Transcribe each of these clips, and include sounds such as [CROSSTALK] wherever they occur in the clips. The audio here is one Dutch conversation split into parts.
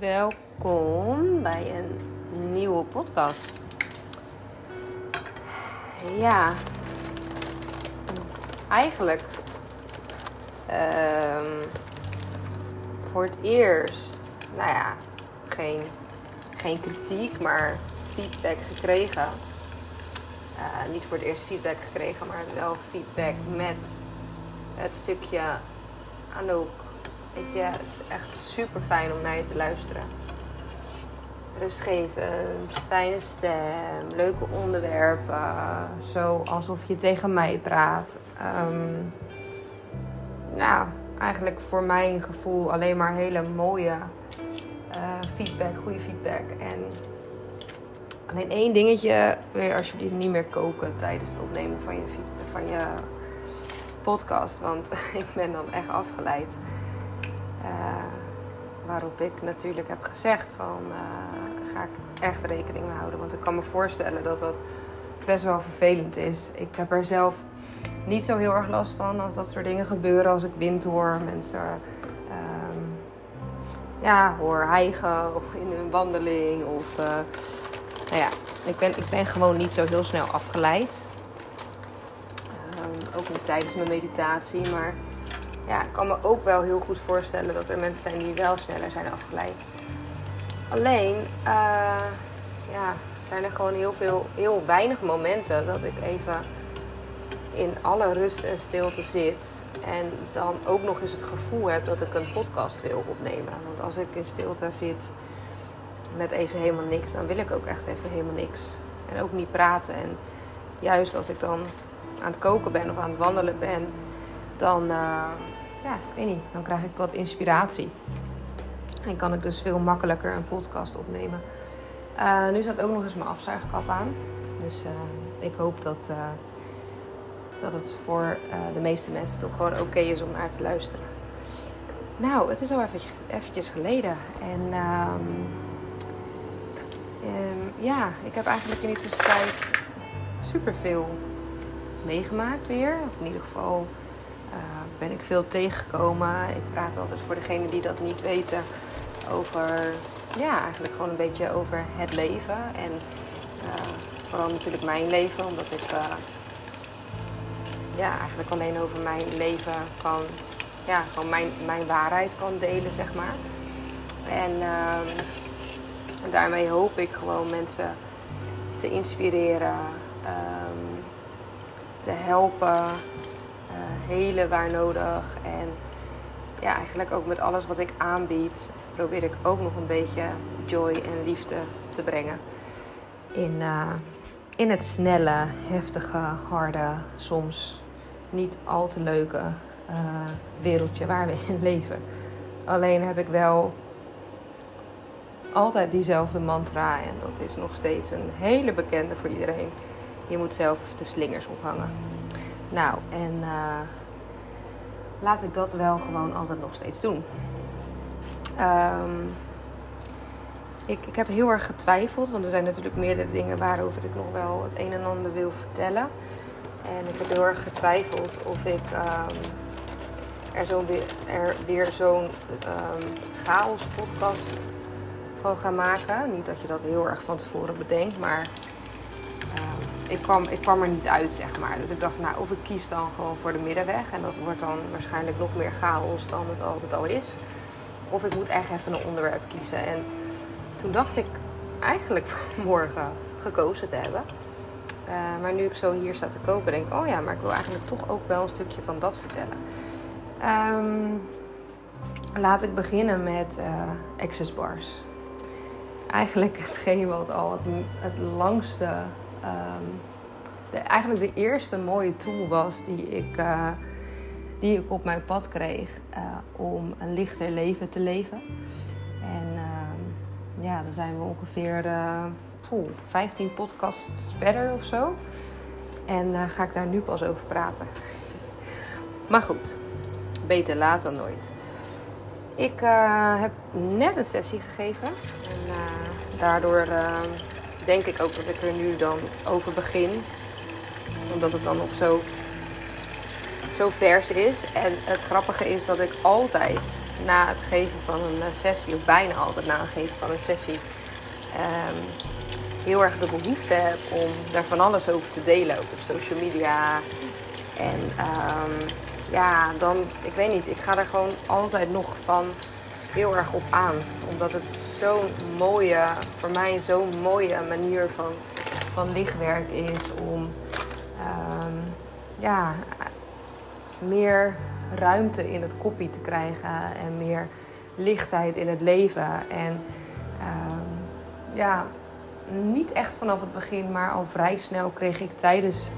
Welkom bij een nieuwe podcast. Ja, eigenlijk ehm, voor het eerst, nou ja, geen, geen kritiek, maar feedback gekregen. Eh, niet voor het eerst feedback gekregen, maar wel feedback met het stukje Anouk Weet je, het is echt super fijn om naar je te luisteren. Rustgevend, fijne stem, leuke onderwerpen. Zo alsof je tegen mij praat. Um, nou, eigenlijk voor mijn gevoel alleen maar hele mooie uh, feedback, goede feedback. En alleen één dingetje, wil je alsjeblieft niet meer koken tijdens het opnemen van je, van je podcast. Want [LAUGHS] ik ben dan echt afgeleid. Uh, waarop ik natuurlijk heb gezegd van uh, ga ik echt rekening mee houden. Want ik kan me voorstellen dat dat best wel vervelend is. Ik heb er zelf niet zo heel erg last van als dat soort dingen gebeuren. Als ik wind hoor, mensen uh, ja, hoor hijgen of in hun wandeling. Of uh, nou ja, ik ben, ik ben gewoon niet zo heel snel afgeleid. Um, ook niet tijdens mijn meditatie, maar ja, ik kan me ook wel heel goed voorstellen dat er mensen zijn die wel sneller zijn afgeleid. Alleen, uh, ja, zijn er gewoon heel, veel, heel weinig momenten dat ik even in alle rust en stilte zit. En dan ook nog eens het gevoel heb dat ik een podcast wil opnemen. Want als ik in stilte zit met even helemaal niks, dan wil ik ook echt even helemaal niks. En ook niet praten. En juist als ik dan aan het koken ben of aan het wandelen ben, dan, uh, ja, ik weet niet, dan krijg ik wat inspiratie. En kan ik dus veel makkelijker een podcast opnemen. Uh, nu staat ook nog eens mijn afzuigkap aan. Dus uh, ik hoop dat, dat het voor de meeste mensen toch gewoon oké is om naar te luisteren. Nou, het is al eventjes, eventjes geleden. En um, um, ja, ik heb eigenlijk in die tussentijd superveel meegemaakt weer. Of in ieder geval ben ik veel tegengekomen. Ik praat altijd voor degenen die dat niet weten over, ja, eigenlijk gewoon een beetje over het leven. En uh, vooral natuurlijk mijn leven, omdat ik uh, ja, eigenlijk alleen over mijn leven kan, ja, gewoon mijn, mijn waarheid kan delen, zeg maar. En uh, daarmee hoop ik gewoon mensen te inspireren, um, te helpen, helen waar nodig. En ja, eigenlijk ook met alles wat ik aanbied, probeer ik ook nog een beetje joy en liefde te brengen. In, uh, in het snelle, heftige, harde, soms niet al te leuke uh, wereldje waar we in leven. Alleen heb ik wel altijd diezelfde mantra en dat is nog steeds een hele bekende voor iedereen. Je moet zelf de slingers ophangen. Nou, en uh, laat ik dat wel gewoon altijd nog steeds doen. Um, ik, ik heb heel erg getwijfeld, want er zijn natuurlijk meerdere dingen waarover ik nog wel het een en ander wil vertellen. En ik heb heel erg getwijfeld of ik um, er, zo weer, er weer zo'n um, chaos podcast van ga maken. Niet dat je dat heel erg van tevoren bedenkt, maar ik kwam, ik kwam er niet uit, zeg maar. Dus ik dacht, nou, of ik kies dan gewoon voor de middenweg. En dat wordt dan waarschijnlijk nog meer chaos dan het altijd al is. Of ik moet echt even een onderwerp kiezen. En toen dacht ik eigenlijk [LAUGHS] morgen gekozen te hebben. Uh, maar nu ik zo hier sta te kopen, denk ik, oh ja, maar ik wil eigenlijk toch ook wel een stukje van dat vertellen. Um, laat ik beginnen met uh, access bars. Eigenlijk [LAUGHS] hetgeen wat al het, het langste um, de, eigenlijk de eerste mooie tool was die ik, uh, die ik op mijn pad kreeg uh, om een lichter leven te leven. En uh, ja, dan zijn we ongeveer poeh, 15 podcasts verder of zo. En eh, ga ik daar nu pas over praten. Maar goed, beter laat dan nooit. Ik heb net een sessie gegeven. En daardoor denk ik ook dat ik er nu dan over begin. Omdat het dan nog zo, zo vers is. En het grappige is dat ik altijd na het geven van een sessie, of bijna altijd na het geven van een sessie, ehm, heel erg de behoefte heb om daar van alles over te delen, ook op social media. En um, ja, dan, ik weet niet, ik ga er gewoon altijd nog van heel erg op aan. Omdat het zo'n mooie, voor mij zo'n mooie manier van, van lichtwerk is om um, ja, meer ruimte in het koppie te krijgen en meer lichtheid in het leven. En um, ja, niet echt vanaf het begin, maar al vrij snel kreeg ik tijdens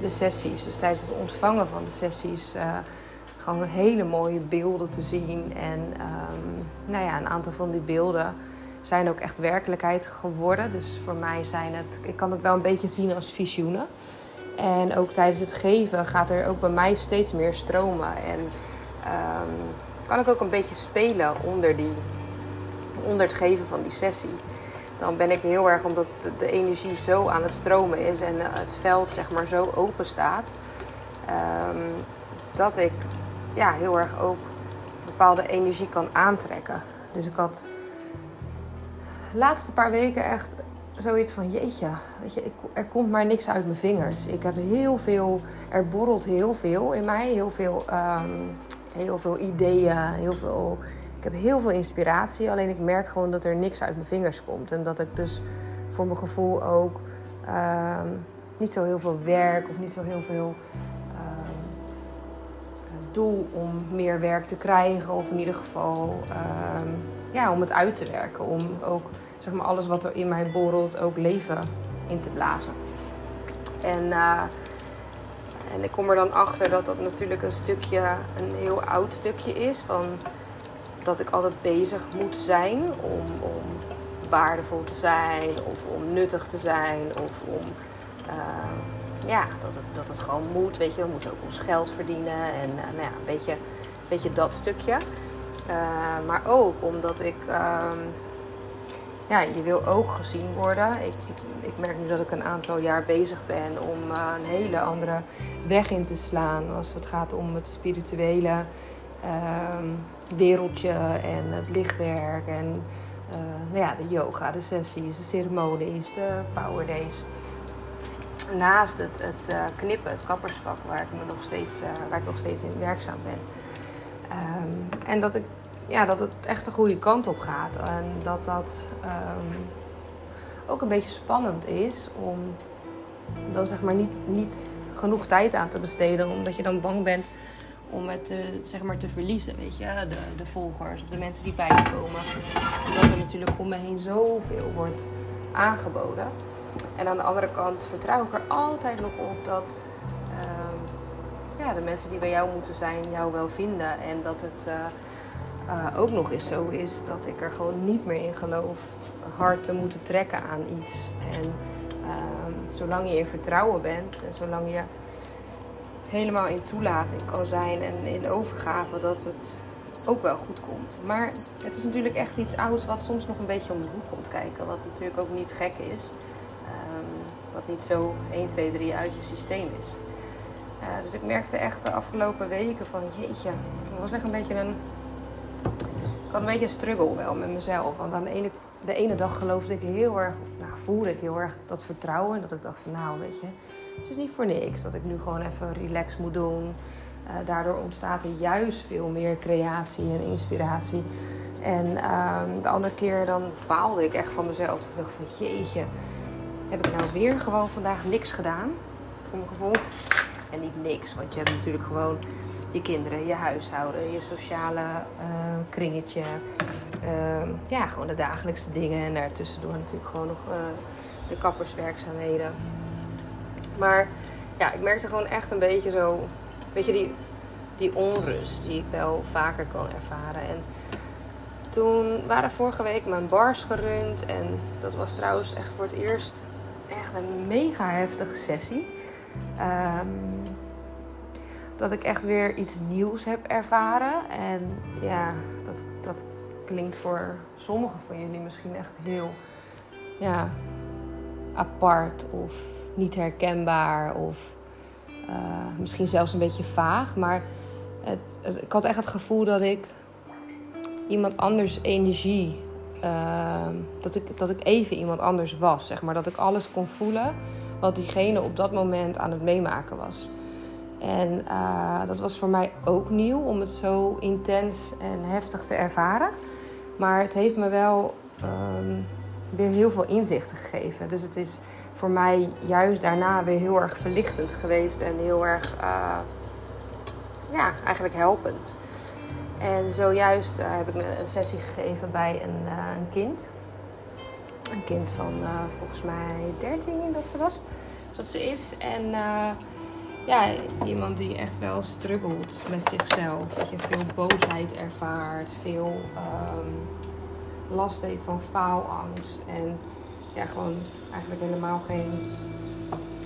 de sessies, dus tijdens het ontvangen van de sessies, uh, gewoon hele mooie beelden te zien. En um, nou ja, een aantal van die beelden zijn ook echt werkelijkheid geworden. Dus voor mij zijn het, ik kan het wel een beetje zien als visioenen. En ook tijdens het geven gaat er ook bij mij steeds meer stromen. En um, kan ik ook een beetje spelen onder, die, onder het geven van die sessie. Dan ben ik heel erg, omdat de energie zo aan het stromen is en het veld zeg maar zo open staat, um, dat ik ja, heel erg ook bepaalde energie kan aantrekken. Dus ik had de laatste paar weken echt zoiets van jeetje, weet je, ik, er komt maar niks uit mijn vingers. Ik heb heel veel, er borrelt heel veel in mij, heel veel, um, heel veel ideeën, heel veel, ik heb heel veel inspiratie. Alleen ik merk gewoon dat er niks uit mijn vingers komt. En dat ik dus voor mijn gevoel ook um, niet zo heel veel werk of niet zo heel veel um, doel om meer werk te krijgen. Of in ieder geval ja, om het uit te werken. Om ook zeg maar, alles wat er in mij borrelt ook leven in te blazen. En, uh, en ik kom er dan achter dat dat natuurlijk een stukje, een heel oud stukje is. Van dat ik altijd bezig moet zijn om, om waardevol te zijn of om nuttig te zijn of om uh, ja, dat het, dat het gewoon moet. Weet je, we moeten ook ons geld verdienen en uh, nou ja, beetje, beetje dat stukje. Maar ook omdat ik um, ja, je wil ook gezien worden. Ik, ik, merk nu dat ik een aantal jaar bezig ben om uh, een hele andere weg in te slaan als het gaat om het spirituele uh, wereldje en het lichtwerk en uh, nou ja, de yoga, de sessies, de ceremonies, de power days. Naast het, het uh, knippen, het kappersvak, waar ik, me nog steeds, waar ik nog steeds in werkzaam ben. Um, en dat ik ja, dat het echt de goede kant op gaat. En dat dat um, ook een beetje spannend is om dan zeg maar niet, niet genoeg tijd aan te besteden. Omdat je dan bang bent om het zeg maar te verliezen, weet je. De, de volgers of de mensen die bij je komen. Omdat er natuurlijk om me heen zoveel wordt aangeboden. En aan de andere kant vertrouw ik er altijd nog op dat um, ja, de mensen die bij jou moeten zijn jou wel vinden. En dat het... Uh, uh, ook nog eens zo is dat ik er gewoon niet meer in geloof hard te moeten trekken aan iets. En uh, zolang je in vertrouwen bent en zolang je helemaal in toelating kan zijn en in overgave, dat het ook wel goed komt. Maar het is natuurlijk echt iets ouds wat soms nog een beetje om de hoek komt kijken. Wat natuurlijk ook niet gek is. Um, wat niet zo 1, 2, 3 uit je systeem is. Uh, dus ik merkte echt de afgelopen weken van jeetje, het was echt een beetje een ik had een beetje een struggle wel met mezelf. Want aan de ene, de ene dag geloofde ik heel erg, of nou, voelde ik heel erg dat vertrouwen. Dat ik dacht van nou, weet je, het is niet voor niks dat ik nu gewoon even relax moet doen. Uh, daardoor ontstaat er juist veel meer creatie en inspiratie. En uh, de andere keer dan baalde ik echt van mezelf. Ik dacht van jeetje, heb ik nou weer gewoon vandaag niks gedaan? Voor mijn gevoel. En niet niks, want je hebt natuurlijk gewoon je kinderen, je huishouden, je sociale uh, kringetje. Uh, ja, gewoon de dagelijkse dingen. En daartussendoor natuurlijk gewoon nog uh, de kapperswerkzaamheden. Maar ja, ik merkte gewoon echt een beetje zo... Weet je, die, die onrust die ik wel vaker kan ervaren. En toen waren vorige week mijn bars gerund. En dat was trouwens echt voor het eerst echt een mega heftige sessie. Um, dat ik echt weer iets nieuws heb ervaren. En ja, dat, dat klinkt voor sommigen van jullie misschien echt heel ja, apart of niet herkenbaar of uh, misschien zelfs een beetje vaag. Maar het, ik had echt het gevoel dat ik iemand anders energie. ehm, dat, ik, dat ik even iemand anders was, zeg maar. Dat ik alles kon voelen wat diegene op dat moment aan het meemaken was. En eh, dat was voor mij ook nieuw om het zo intens en heftig te ervaren. Maar het heeft me wel ehm, weer heel veel inzichten gegeven. Dus het is voor mij juist daarna weer heel erg verlichtend geweest en heel erg, eh, ja, eigenlijk helpend. En zojuist uh, heb ik een sessie gegeven bij een, een kind. Een kind van volgens mij 13 dat ze was. Dat ze is. En ja, iemand die echt wel struggelt met zichzelf. Dat je veel boosheid ervaart, veel um, last heeft van faalangst. En ja, gewoon eigenlijk helemaal geen.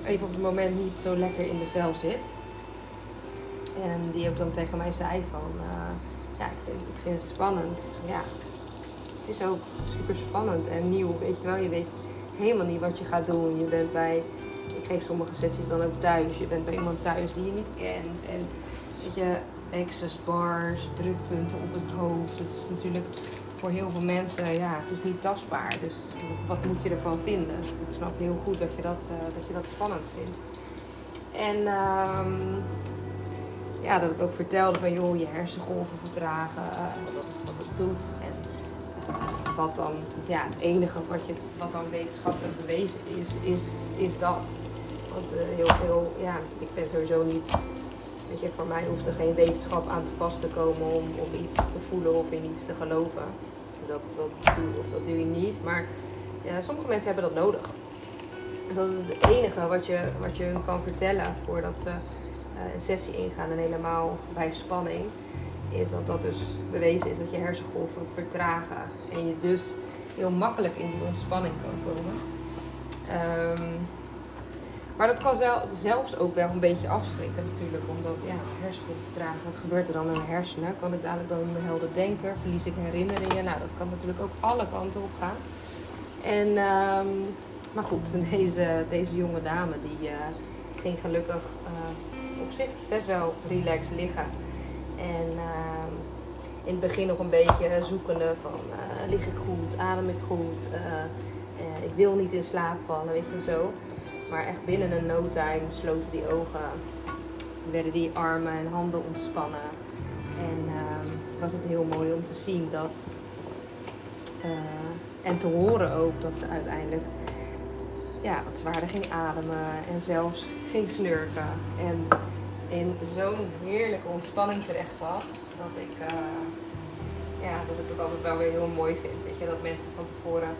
Even op het moment niet zo lekker in de vel zit. En die ook dan tegen mij zei van. Uh, ja, ik vind, ik vind het spannend. ja, het is ook super spannend en nieuw. Weet je wel, je weet helemaal niet wat je gaat doen. Je bent bij ik geef sommige sessies dan ook thuis. Je bent bij iemand thuis die je niet kent. En weet je, access bars, drukpunten op het hoofd. Dat is natuurlijk voor heel veel mensen, ja, het is niet tastbaar. Dus wat moet je ervan vinden? Ik snap heel goed dat je dat, uh, dat, je dat spannend vindt. En um, ja, dat ik ook vertelde van joh, je hersengolven vertragen, uh, dat is wat het doet. En uh, wat dan, ja, het enige wat, je, wat dan wetenschappelijk bewezen is, is, is dat. Want uh, heel veel, ja, ik ben sowieso niet, weet je, voor mij hoeft er geen wetenschap aan te pas te komen om, om iets te voelen of in iets te geloven. Dat, dat doe of dat doe je niet. Maar ja, sommige mensen hebben dat nodig. Dat is het enige wat je, wat je hun kan vertellen voordat ze uh, een sessie ingaan en helemaal bij spanning. Is dat dat dus bewezen is dat je hersengolven vertragen. En je dus heel makkelijk in die ontspanning kan komen. Um, maar dat kan zelfs ook wel een beetje afschrikken natuurlijk. Omdat ja, hersengolfvertraging, wat gebeurt er dan in mijn hersenen? Kan ik dadelijk dan meer helder denken? Verlies ik herinneringen? Nou, dat kan natuurlijk ook alle kanten op gaan. En, um, maar goed, [LAUGHS] deze, deze jonge dame die uh, ging gelukkig uh, op zich best wel relaxed liggen. En uh, in het begin nog een beetje zoekende van uh, lig ik goed, adem ik goed, ik wil niet in slaap vallen, weet je zo. Maar echt binnen een no time sloten die ogen, werden die armen en handen ontspannen. En uh, was het heel mooi om te zien dat, en te horen ook dat ze uiteindelijk ja, wat zwaarder ging ademen en zelfs ging slurken. En in zo'n heerlijke ontspanning terecht was, dat ik, uh, ja, dat ik het altijd wel weer heel mooi vind. Weet je, dat mensen van tevoren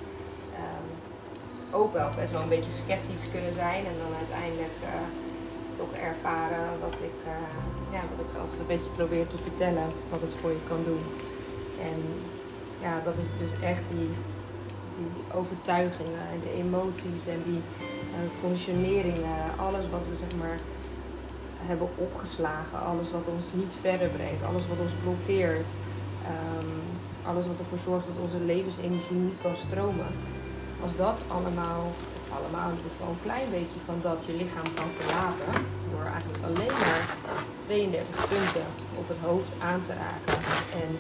ook wel best wel een beetje sceptisch kunnen zijn. En dan uiteindelijk uh, toch ervaren wat ik, uh, ja, wat ik zo altijd een beetje probeer te vertellen. Wat het voor je kan doen. En ja, dat is dus echt die, die overtuigingen en de emoties en die conditioneringen. Alles wat we zeg maar hebben opgeslagen. Alles wat ons niet verder brengt. Alles wat ons blokkeert. Um, alles wat ervoor zorgt dat onze levensenergie niet kan stromen als dat allemaal, allemaal in ieder een klein beetje van dat je lichaam kan verlaten, door eigenlijk alleen maar 32 punten op het hoofd aan te raken en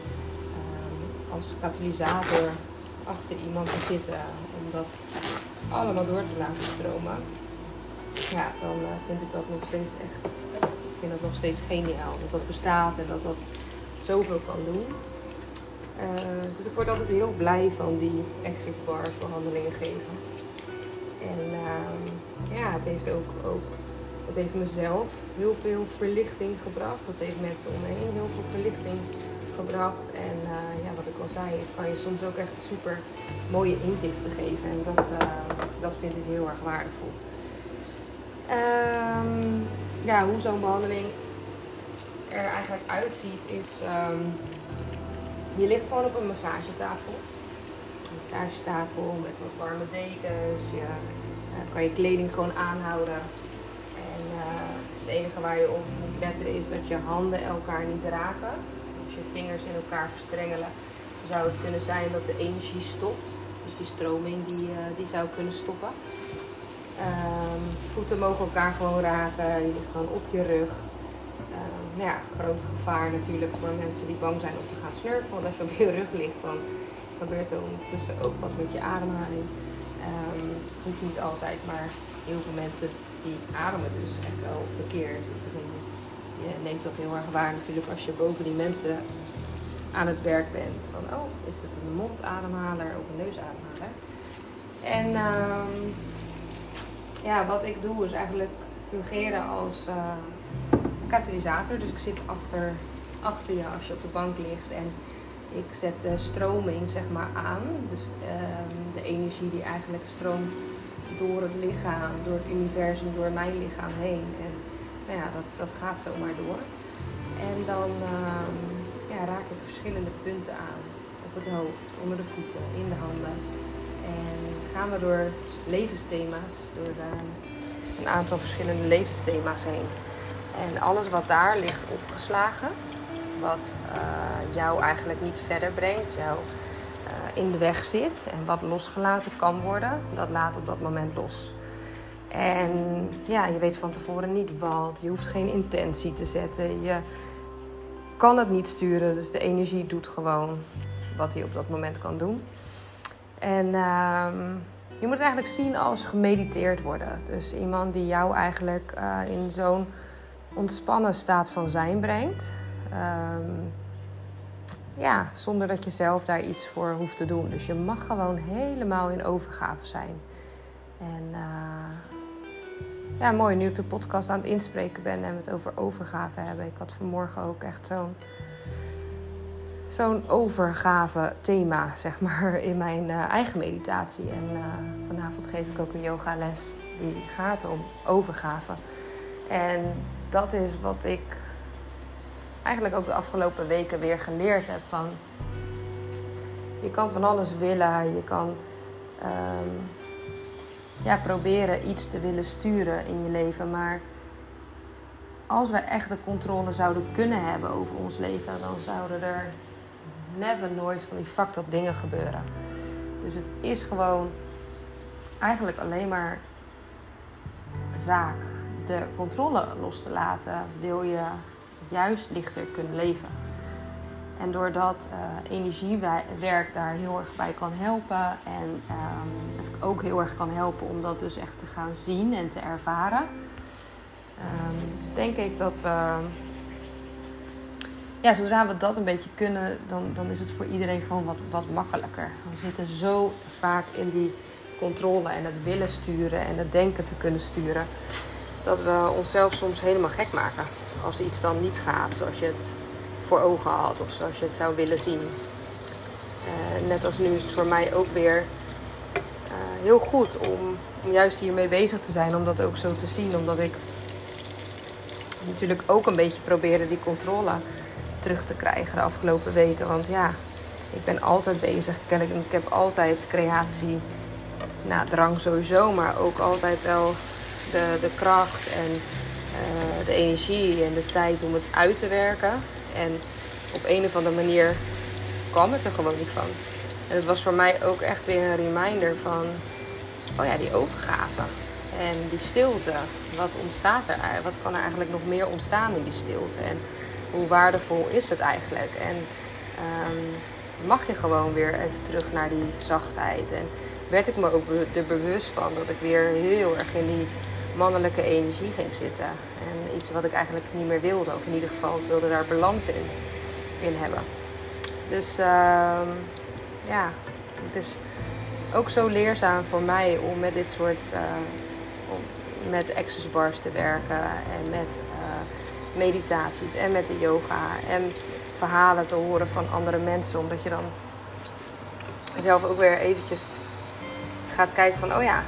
um, als katalysator achter iemand te zitten om dat allemaal door te laten stromen, ja, dan uh, vind ik dat nog steeds echt, ik vind dat nog steeds geniaal dat dat bestaat en dat dat zoveel kan doen. Uh, dus ik word altijd heel blij van die access bars behandelingen geven. En uh, ja, het heeft ook, ook het heeft mezelf heel veel verlichting gebracht. Het heeft mensen om me heen heel veel verlichting gebracht. En uh, ja, wat ik al zei, het kan je soms ook echt super mooie inzichten geven. En dat, dat vind ik heel erg waardevol. Um, ja, hoe zo'n behandeling er eigenlijk uitziet is... Um, je ligt gewoon op een massagetafel. Een massagetafel met wat warme dekens. Je uh, kan je kleding gewoon aanhouden. En uh, het enige waar je op moet letten is dat je handen elkaar niet raken. Als je vingers in elkaar verstrengelen, zou het kunnen zijn dat de energie stopt. Dus die stroming die, uh, die zou kunnen stoppen. Um, voeten mogen elkaar gewoon raken. Je ligt gewoon op je rug. Uh, nou ja, grote gevaar natuurlijk voor mensen die bang zijn om te gaan snurken. Want als je op je rug ligt, dan gebeurt er ondertussen ook wat met je ademhaling. Um, hoeft niet altijd, maar heel veel mensen die ademen dus echt wel verkeerd. Je neemt dat heel erg waar natuurlijk als je boven die mensen aan het werk bent. Van, oh, is het een mondademhaler of een neusademhaler? En um, ja, wat ik doe is eigenlijk fungeren als uh, katalysator. Dus ik zit achter, achter je als je op de bank ligt en ik zet de stroming zeg maar aan. Dus uh, de energie die eigenlijk stroomt door het lichaam, door het universum, door mijn lichaam heen. En nou ja, dat, dat gaat zomaar door. En dan uh, ja, raak ik verschillende punten aan. Op het hoofd, onder de voeten, in de handen. En gaan we door levensthema's, door ehm, een aantal verschillende levensthema's heen. En alles wat daar ligt opgeslagen, wat uh, jou eigenlijk niet verder brengt, jou uh, in de weg zit en wat losgelaten kan worden, dat laat op dat moment los. En ja, je weet van tevoren niet wat, je hoeft geen intentie te zetten, je kan het niet sturen, dus de energie doet gewoon wat hij op dat moment kan doen. En uh, je moet het eigenlijk zien als gemediteerd worden. Dus iemand die jou eigenlijk uh, in zo'n ontspannen staat van zijn brengt. Um, ja, zonder dat je zelf daar iets voor hoeft te doen. Dus je mag gewoon helemaal in overgave zijn. En uh, ja, mooi nu ik de podcast aan het inspreken ben en we het over overgave hebben. Ik had vanmorgen ook echt zo'n zo'n overgave thema, zeg maar, [LAUGHS] in mijn uh, eigen meditatie. En uh, vanavond geef ik ook een yogales die gaat om overgave. En dat is wat ik eigenlijk ook de afgelopen weken weer geleerd heb van... Je kan van alles willen, je kan um, ja, proberen iets te willen sturen in je leven, maar als we echt de controle zouden kunnen hebben over ons leven, dan zouden er never nooit van die fucked up dingen gebeuren. Dus het is gewoon eigenlijk alleen maar zaak de controle los te laten, wil je juist lichter kunnen leven. En doordat uh, energiewerk daar heel erg bij kan helpen en um, het ook heel erg kan helpen om dat dus echt te gaan zien en te ervaren, um, denk ik dat we ja, zodra we dat een beetje kunnen, dan, dan is het voor iedereen gewoon wat, wat makkelijker. We zitten zo vaak in die controle en het willen sturen en het denken te kunnen sturen. Dat we onszelf soms helemaal gek maken. Als iets dan niet gaat zoals je het voor ogen had of zoals je het zou willen zien. Uh, net als nu is het voor mij ook weer uh, heel goed om, om juist hiermee bezig te zijn. Om dat ook zo te zien. Omdat ik natuurlijk ook een beetje probeerde die controle terug te krijgen de afgelopen weken. Want ja, ik ben altijd bezig. Ik, heb altijd creatie, nou, drang sowieso, maar ook altijd wel de, de kracht en uh, de energie en de tijd om het uit te werken. En op een of andere manier kwam het er gewoon niet van. En het was voor mij ook echt weer een reminder van, oh ja, die overgave. En die stilte, wat ontstaat er? Wat kan er eigenlijk nog meer ontstaan in die stilte? En hoe waardevol is het eigenlijk? En um, mag je gewoon weer even terug naar die zachtheid? En werd ik me ook er bewust van dat ik weer heel erg in die mannelijke energie ging zitten. En iets wat ik eigenlijk niet meer wilde, of in ieder geval ik wilde daar balans in, in hebben. Dus uh, ja, het is ook zo leerzaam voor mij om met dit soort, uh, met access bars te werken en met meditaties en met de yoga en verhalen te horen van andere mensen. Omdat je dan zelf ook weer eventjes gaat kijken van, oh ja,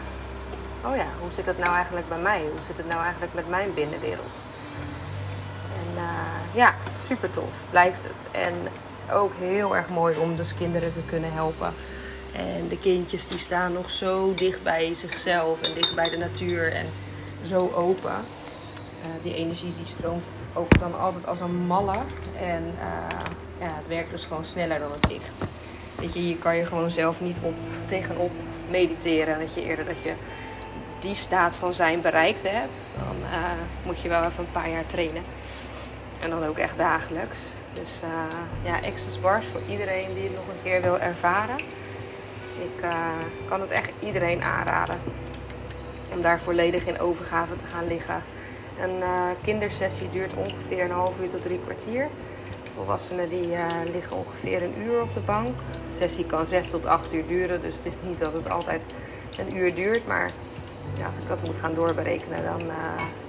oh ja, hoe zit het nou eigenlijk bij mij? Hoe zit het nou eigenlijk met mijn binnenwereld? En uh, ja, super tof, blijft het. En ook heel erg mooi om dus kinderen te kunnen helpen. En de kindjes die staan nog zo dicht bij zichzelf en dicht bij de natuur en zo open. Uh, die energie die stroomt ook dan altijd als een malle. En uh, ja, het werkt dus gewoon sneller dan het licht. Weet je, je kan je gewoon zelf niet op, tegenop mediteren. Dat je eerder dat je die staat van zijn bereikt hebt. Dan uh, moet je wel even een paar jaar trainen. En dan ook echt dagelijks. Dus uh, ja, Access Bars voor iedereen die het nog een keer wil ervaren. Ik kan het echt iedereen aanraden. Om daar volledig in overgave te gaan liggen. Een uh, kindersessie duurt ongeveer een half uur tot drie kwartier. Volwassenen die liggen ongeveer een uur op de bank. De sessie kan zes tot acht uur duren. Dus het is niet dat het altijd een uur duurt. Maar ja, als ik dat moet gaan doorberekenen, dan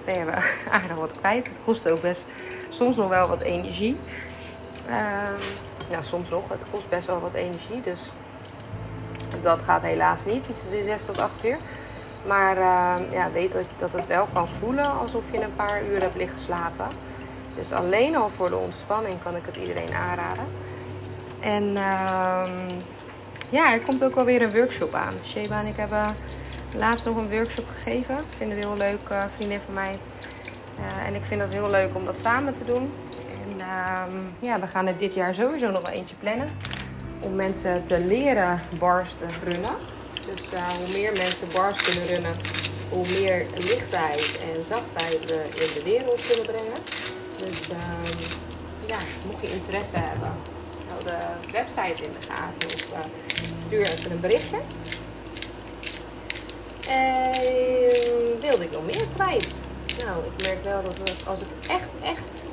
ben je [LAUGHS] aardig wat kwijt. Het kost ook best soms nog wel wat energie. Uh, ja, soms nog. Het kost best wel wat energie. Dus dat gaat helaas niet, die 6 tot 8 uur. Maar uh, ja, weet dat, dat het wel kan voelen alsof je een paar uur hebt liggen slapen. Dus alleen al voor de ontspanning kan ik het iedereen aanraden. En uh, ja, er komt ook wel weer een workshop aan. Sheba en ik hebben laatst nog een workshop gegeven. Ik vind het heel leuk, uh, vriendin van mij. Uh, en ik vind het heel leuk om dat samen te doen. En uh, ja, we gaan er dit jaar sowieso nog wel eentje plannen. Om mensen te leren bars te runnen. Dus uh, hoe meer mensen bars kunnen runnen, hoe meer lichtheid en zachtheid we in de wereld kunnen brengen. Dus ehm, ja, mocht je interesse hebben, hou de website in de gaten of uh, stuur even een berichtje. En wilde ik nog meer kwijt? Nou, ik merk wel dat als ik echt, echt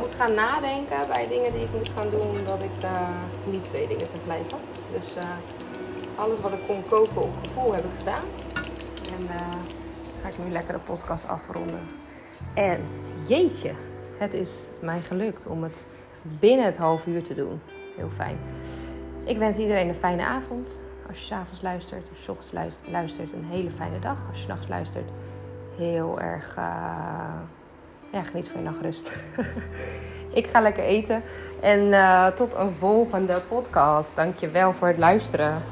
moet gaan nadenken bij dingen die ik moet gaan doen, dat ik uh, niet twee dingen tegelijk heb. Dus alles wat ik kon koken op gevoel heb ik gedaan. En uh, ga ik nu lekker de podcast afronden. En jeetje, het is mij gelukt om het binnen het half uur te doen. Heel fijn. Ik wens iedereen een fijne avond. Als je s'avonds luistert, als je ochtends luistert, een hele fijne dag. Als je nachts luistert, heel erg. Uh, ja, geniet van je nachtrust. [LAUGHS] ik ga lekker eten. En uh, tot een volgende podcast. Dankjewel voor het luisteren.